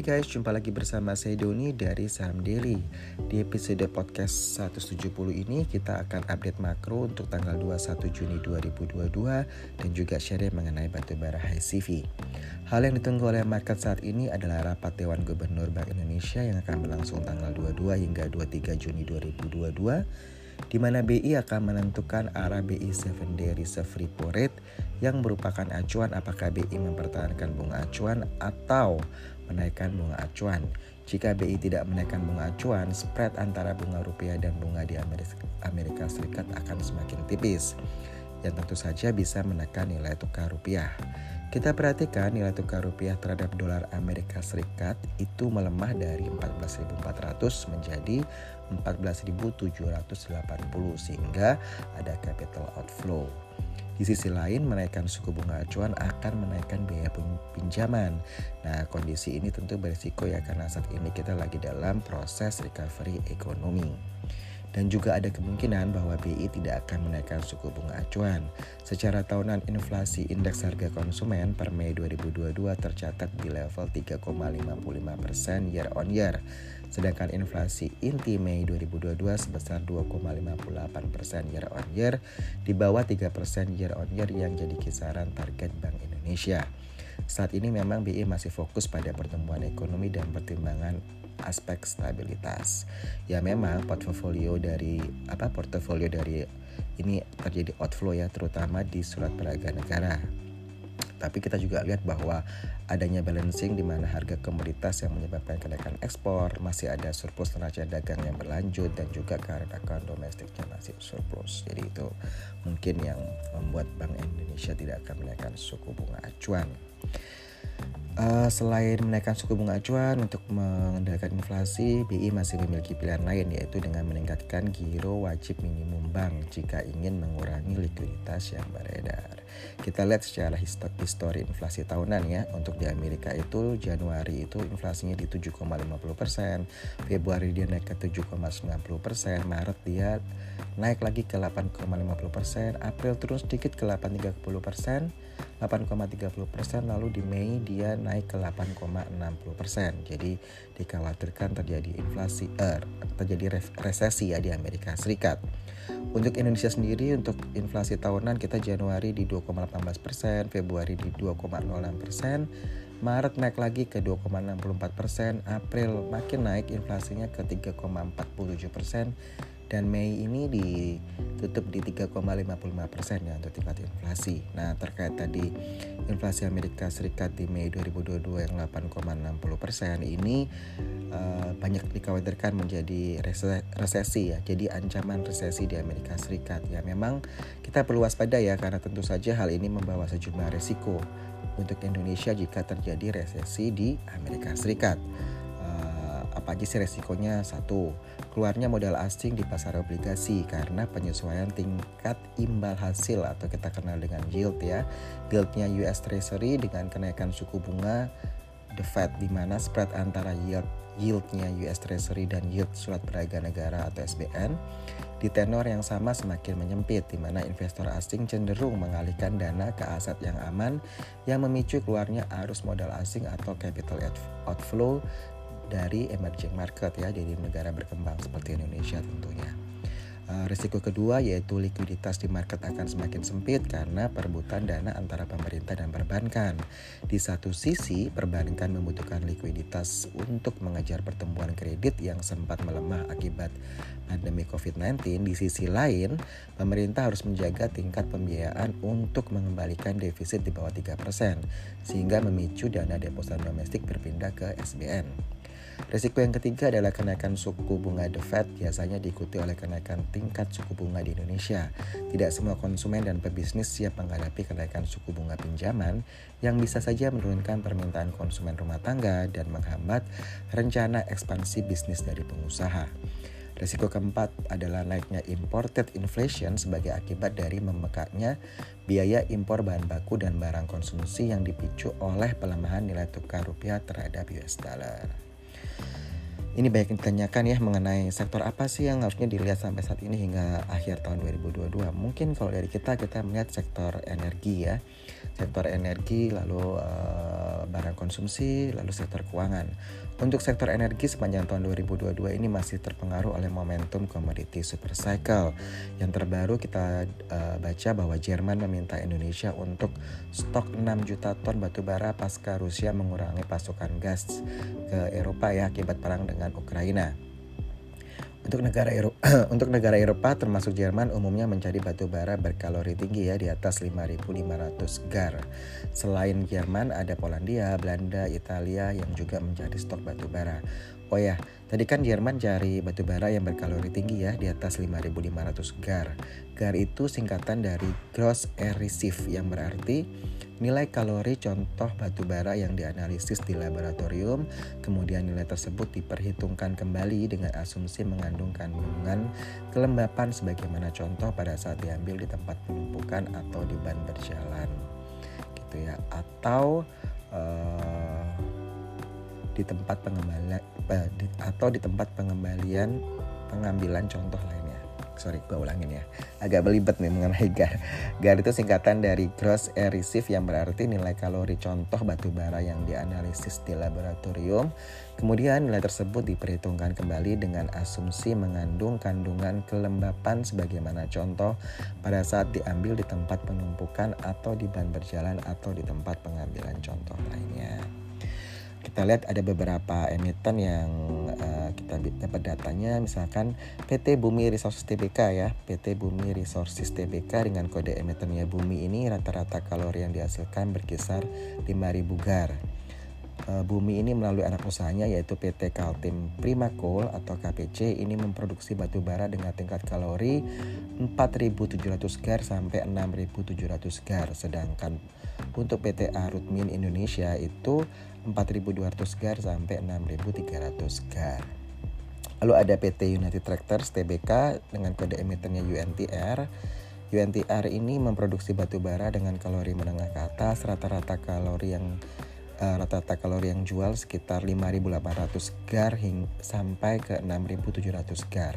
Hai guys, jumpa lagi bersama saya Doni dari Saham Daily. Di episode podcast 170 ini kita akan update makro untuk tanggal 21 Juni 2022 dan juga share mengenai batubara high CV. Hal yang ditunggu oleh market saat ini adalah rapat Dewan Gubernur Bank Indonesia yang akan berlangsung tanggal 22 hingga 23 Juni 2022 di mana BI akan menentukan arah BI 7 Day Reserve Repo Rate yang merupakan acuan apakah BI mempertahankan bunga acuan atau menaikkan bunga acuan. Jika BI tidak menaikkan bunga acuan, spread antara bunga rupiah dan bunga di Amerika Serikat akan semakin tipis, yang tentu saja bisa menekan nilai tukar rupiah. Kita perhatikan nilai tukar rupiah terhadap dolar Amerika Serikat itu melemah dari 14.400 menjadi 14.780 sehingga ada capital outflow. Di sisi lain, menaikkan suku bunga acuan akan menaikkan biaya pinjaman. Nah, kondisi ini tentu berisiko ya karena saat ini kita lagi dalam proses recovery ekonomi dan juga ada kemungkinan bahwa BI tidak akan menaikkan suku bunga acuan. Secara tahunan inflasi indeks harga konsumen per Mei 2022 tercatat di level 3,55% year on year, sedangkan inflasi inti Mei 2022 sebesar 2,58% year on year, di bawah 3% year on year yang jadi kisaran target Bank Indonesia. Saat ini memang BI masih fokus pada pertumbuhan ekonomi dan pertimbangan aspek stabilitas. Ya memang portofolio dari apa portofolio dari ini terjadi outflow ya terutama di surat berharga negara. Tapi kita juga lihat bahwa adanya balancing di mana harga komoditas yang menyebabkan kenaikan ekspor, masih ada surplus neraca dagang yang berlanjut dan juga account domestiknya masih surplus. Jadi itu mungkin yang membuat Bank Indonesia tidak akan menaikkan suku bunga acuan. Uh, selain menaikkan suku bunga acuan untuk mengendalikan inflasi, BI masih memiliki pilihan lain yaitu dengan meningkatkan giro wajib minimum bank jika ingin mengurangi likuiditas yang beredar. Kita lihat secara histori inflasi tahunan ya. Untuk di Amerika itu Januari itu inflasinya di 7,50%, Februari dia naik ke 7,90%, Maret dia naik lagi ke 8,50%, April terus sedikit ke 8,30%, 8,30% lalu di Mei dia naik ke 8,60%. Jadi dikhawatirkan terjadi inflasi er, terjadi resesi ya di Amerika Serikat. Untuk Indonesia sendiri untuk inflasi tahunan kita Januari di 2,18%, Februari di 2,06%, Maret naik lagi ke 2,64%, April makin naik inflasinya ke 3,47%, dan Mei ini ditutup di 3,55 persen ya untuk tingkat inflasi. Nah terkait tadi inflasi Amerika Serikat di Mei 2022 yang 8,60 persen ini uh, banyak dikhawatirkan menjadi resesi ya. Jadi ancaman resesi di Amerika Serikat ya memang kita perlu waspada ya karena tentu saja hal ini membawa sejumlah resiko untuk Indonesia jika terjadi resesi di Amerika Serikat apa aja sih resikonya? Satu, keluarnya modal asing di pasar obligasi karena penyesuaian tingkat imbal hasil atau kita kenal dengan yield ya. Yieldnya US Treasury dengan kenaikan suku bunga The Fed di mana spread antara yield yieldnya US Treasury dan yield surat berharga negara atau SBN di tenor yang sama semakin menyempit di mana investor asing cenderung mengalihkan dana ke aset yang aman yang memicu keluarnya arus modal asing atau capital outflow dari emerging market ya dari negara berkembang seperti Indonesia tentunya. Uh, risiko kedua yaitu likuiditas di market akan semakin sempit karena perebutan dana antara pemerintah dan perbankan. Di satu sisi, perbankan membutuhkan likuiditas untuk mengejar pertumbuhan kredit yang sempat melemah akibat pandemi COVID-19. Di sisi lain, pemerintah harus menjaga tingkat pembiayaan untuk mengembalikan defisit di bawah 3%, sehingga memicu dana deposito domestik berpindah ke SBN. Risiko yang ketiga adalah kenaikan suku bunga The Fed biasanya diikuti oleh kenaikan tingkat suku bunga di Indonesia. Tidak semua konsumen dan pebisnis siap menghadapi kenaikan suku bunga pinjaman yang bisa saja menurunkan permintaan konsumen rumah tangga dan menghambat rencana ekspansi bisnis dari pengusaha. Risiko keempat adalah naiknya imported inflation sebagai akibat dari membekaknya biaya impor bahan baku dan barang konsumsi yang dipicu oleh pelemahan nilai tukar rupiah terhadap US dollar ini banyak ditanyakan ya mengenai sektor apa sih yang harusnya dilihat sampai saat ini hingga akhir tahun 2022. Mungkin kalau dari kita kita melihat sektor energi ya. Sektor energi lalu uh, barang konsumsi, lalu sektor keuangan. Untuk sektor energi sepanjang tahun 2022 ini masih terpengaruh oleh momentum komoditi super cycle. Yang terbaru kita uh, baca bahwa Jerman meminta Indonesia untuk stok 6 juta ton batu bara pasca Rusia mengurangi pasokan gas ke Eropa ya akibat perang dengan Ukraina. Untuk negara Eropa, untuk negara Eropa termasuk Jerman umumnya mencari batu bara berkalori tinggi ya di atas 5.500 gar. Selain Jerman ada Polandia, Belanda, Italia yang juga mencari stok batu bara. Oh ya, tadi kan Jerman cari batu bara yang berkalori tinggi ya di atas 5500 gar. Gar itu singkatan dari gross air reserve yang berarti nilai kalori contoh batu bara yang dianalisis di laboratorium, kemudian nilai tersebut diperhitungkan kembali dengan asumsi mengandung kandungan kelembapan sebagaimana contoh pada saat diambil di tempat penumpukan atau di ban berjalan. Gitu ya. Atau uh, di tempat pengembalian eh, atau di tempat pengembalian pengambilan contoh lainnya. Sorry, gue ulangin ya. Agak belibet nih mengenai GAR. GAR itu singkatan dari Gross Air Reserve yang berarti nilai kalori contoh batu bara yang dianalisis di laboratorium. Kemudian nilai tersebut diperhitungkan kembali dengan asumsi mengandung kandungan kelembapan sebagaimana contoh pada saat diambil di tempat penumpukan atau di ban berjalan atau di tempat pengambilan contoh lainnya kita lihat ada beberapa emiten yang uh, kita dapat datanya misalkan PT Bumi Resources Tbk ya. PT Bumi Resources Tbk dengan kode emitennya Bumi ini rata-rata kalori yang dihasilkan berkisar 5000 gar. Uh, Bumi ini melalui anak usahanya yaitu PT Kaltim Primakol atau KPC ini memproduksi batu bara dengan tingkat kalori 4700 gar sampai 6700 gar. Sedangkan untuk PT Arutmin Indonesia itu 4.200 gar sampai 6.300 gar. Lalu ada PT United Tractors TBK dengan kode emitennya UNTR. UNTR ini memproduksi batu bara dengan kalori menengah ke atas, rata-rata kalori yang uh, rata-rata kalori yang jual sekitar 5.800 gar hingga sampai ke 6.700 gar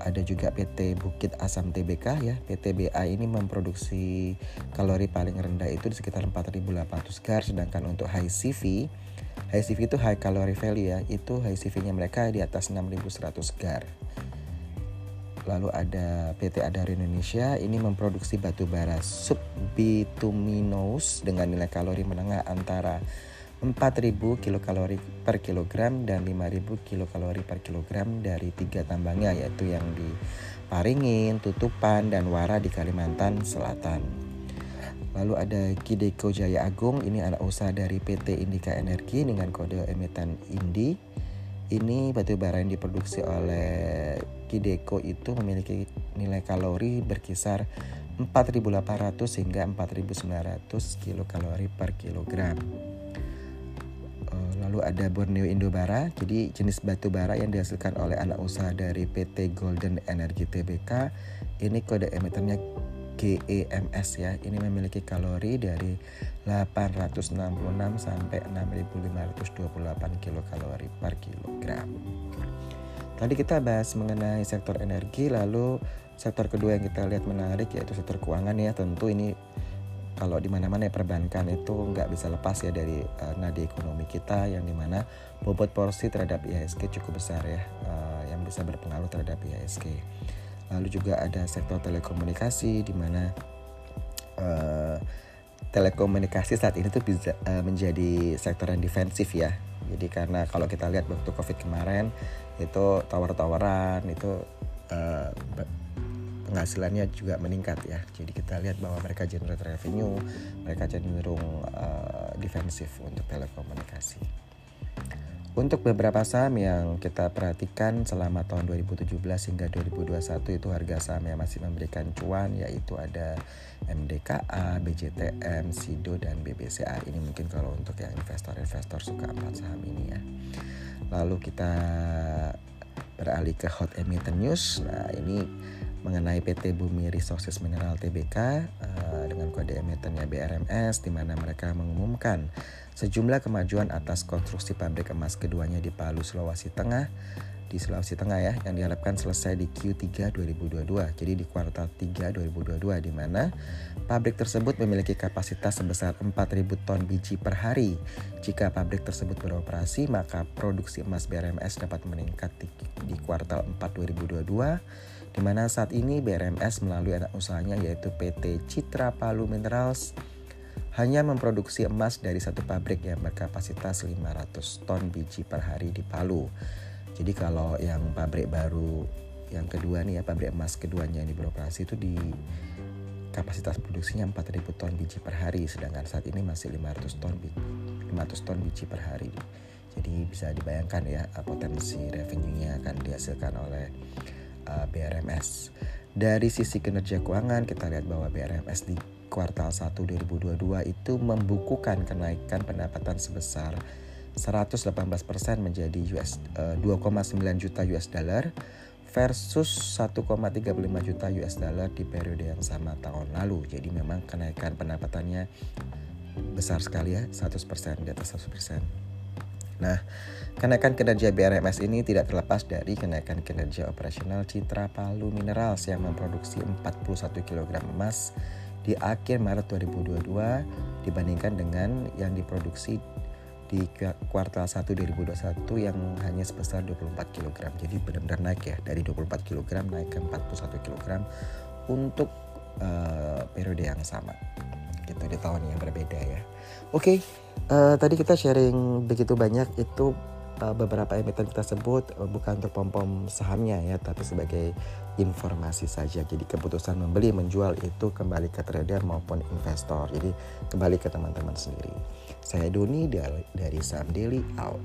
ada juga PT Bukit Asam TBK ya. PT BA ini memproduksi kalori paling rendah itu di sekitar 4800 gar sedangkan untuk high CV high CV itu high calorie value ya. Itu high CV-nya mereka di atas 6100 gar. Lalu ada PT Adar Indonesia ini memproduksi batu bara subbituminous dengan nilai kalori menengah antara 4000 kilokalori per kilogram dan 5000 kilokalori per kilogram dari tiga tambangnya yaitu yang di Paringin, Tutupan, dan Wara di Kalimantan Selatan. Lalu ada Kideko Jaya Agung, ini anak usaha dari PT Indika Energi dengan kode emiten INDI. Ini batu bara yang diproduksi oleh Kideko itu memiliki nilai kalori berkisar 4.800 hingga 4.900 kilokalori per kilogram. Lalu ada Borneo Indobara, jadi jenis batu bara yang dihasilkan oleh anak usaha dari PT Golden Energy Tbk. Ini kode emitennya GEMS ya. Ini memiliki kalori dari 866 sampai 6528 kilokalori per kilogram. Tadi kita bahas mengenai sektor energi, lalu sektor kedua yang kita lihat menarik yaitu sektor keuangan ya. Tentu ini kalau di mana-mana ya perbankan itu nggak bisa lepas ya dari uh, nadi ekonomi kita yang di mana bobot porsi terhadap IHSG cukup besar ya uh, yang bisa berpengaruh terhadap IHSG. Lalu juga ada sektor telekomunikasi di mana uh, telekomunikasi saat ini tuh bisa uh, menjadi sektor yang defensif ya. Jadi karena kalau kita lihat waktu Covid kemarin itu tawar-tawaran itu uh, penghasilannya juga meningkat ya. Jadi kita lihat bahwa mereka generate revenue, mereka cenderung uh, defensif untuk telekomunikasi. Untuk beberapa saham yang kita perhatikan selama tahun 2017 hingga 2021 itu harga saham yang masih memberikan cuan yaitu ada MDKA, BJTM, SIDO dan BBCA. Ini mungkin kalau untuk yang investor-investor suka empat saham ini ya. Lalu kita beralih ke hot emitter news. Nah, ini mengenai PT Bumi Resources Mineral Tbk uh, eh, dengan kode emitennya BRMS di mana mereka mengumumkan sejumlah kemajuan atas konstruksi pabrik emas keduanya di Palu Sulawesi Tengah di Sulawesi Tengah ya yang diharapkan selesai di Q3 2022. Jadi di kuartal 3 2022 di mana Pabrik tersebut memiliki kapasitas sebesar 4.000 ton biji per hari. Jika pabrik tersebut beroperasi, maka produksi emas BRMS dapat meningkat di, di kuartal 4 2022, di mana saat ini BRMS melalui anak usahanya yaitu PT Citra Palu Minerals hanya memproduksi emas dari satu pabrik yang berkapasitas 500 ton biji per hari di Palu. Jadi kalau yang pabrik baru yang kedua nih ya pabrik emas keduanya ini beroperasi itu di kapasitas produksinya 4000 ton biji per hari sedangkan saat ini masih 500 ton 500 ton biji per hari. Jadi bisa dibayangkan ya potensi revenue-nya akan dihasilkan oleh uh, BRMS. Dari sisi kinerja keuangan kita lihat bahwa BRMS di kuartal 1 2022 itu membukukan kenaikan pendapatan sebesar 118% menjadi US uh, 2,9 juta US dollar versus 1,35 juta US dollar di periode yang sama tahun lalu. Jadi memang kenaikan pendapatannya besar sekali ya, 100% di atas 100%. Nah, kenaikan kinerja BRMS ini tidak terlepas dari kenaikan kinerja operasional Citra Palu Minerals yang memproduksi 41 kg emas di akhir Maret 2022 dibandingkan dengan yang diproduksi di kuartal 1 2021 yang hanya sebesar 24 kg. Jadi benar-benar naik ya dari 24 kg naik ke 41 kg untuk uh, periode yang sama. Gitu di tahun yang berbeda ya. Oke, okay, uh, eh, tadi kita sharing begitu banyak itu uh, beberapa emiten kita sebut uh, bukan untuk pom-pom sahamnya ya, tapi sebagai informasi saja. Jadi keputusan membeli menjual itu kembali ke trader maupun investor. Jadi kembali ke teman-teman sendiri. Saya Doni dari, dari Sam Daily out.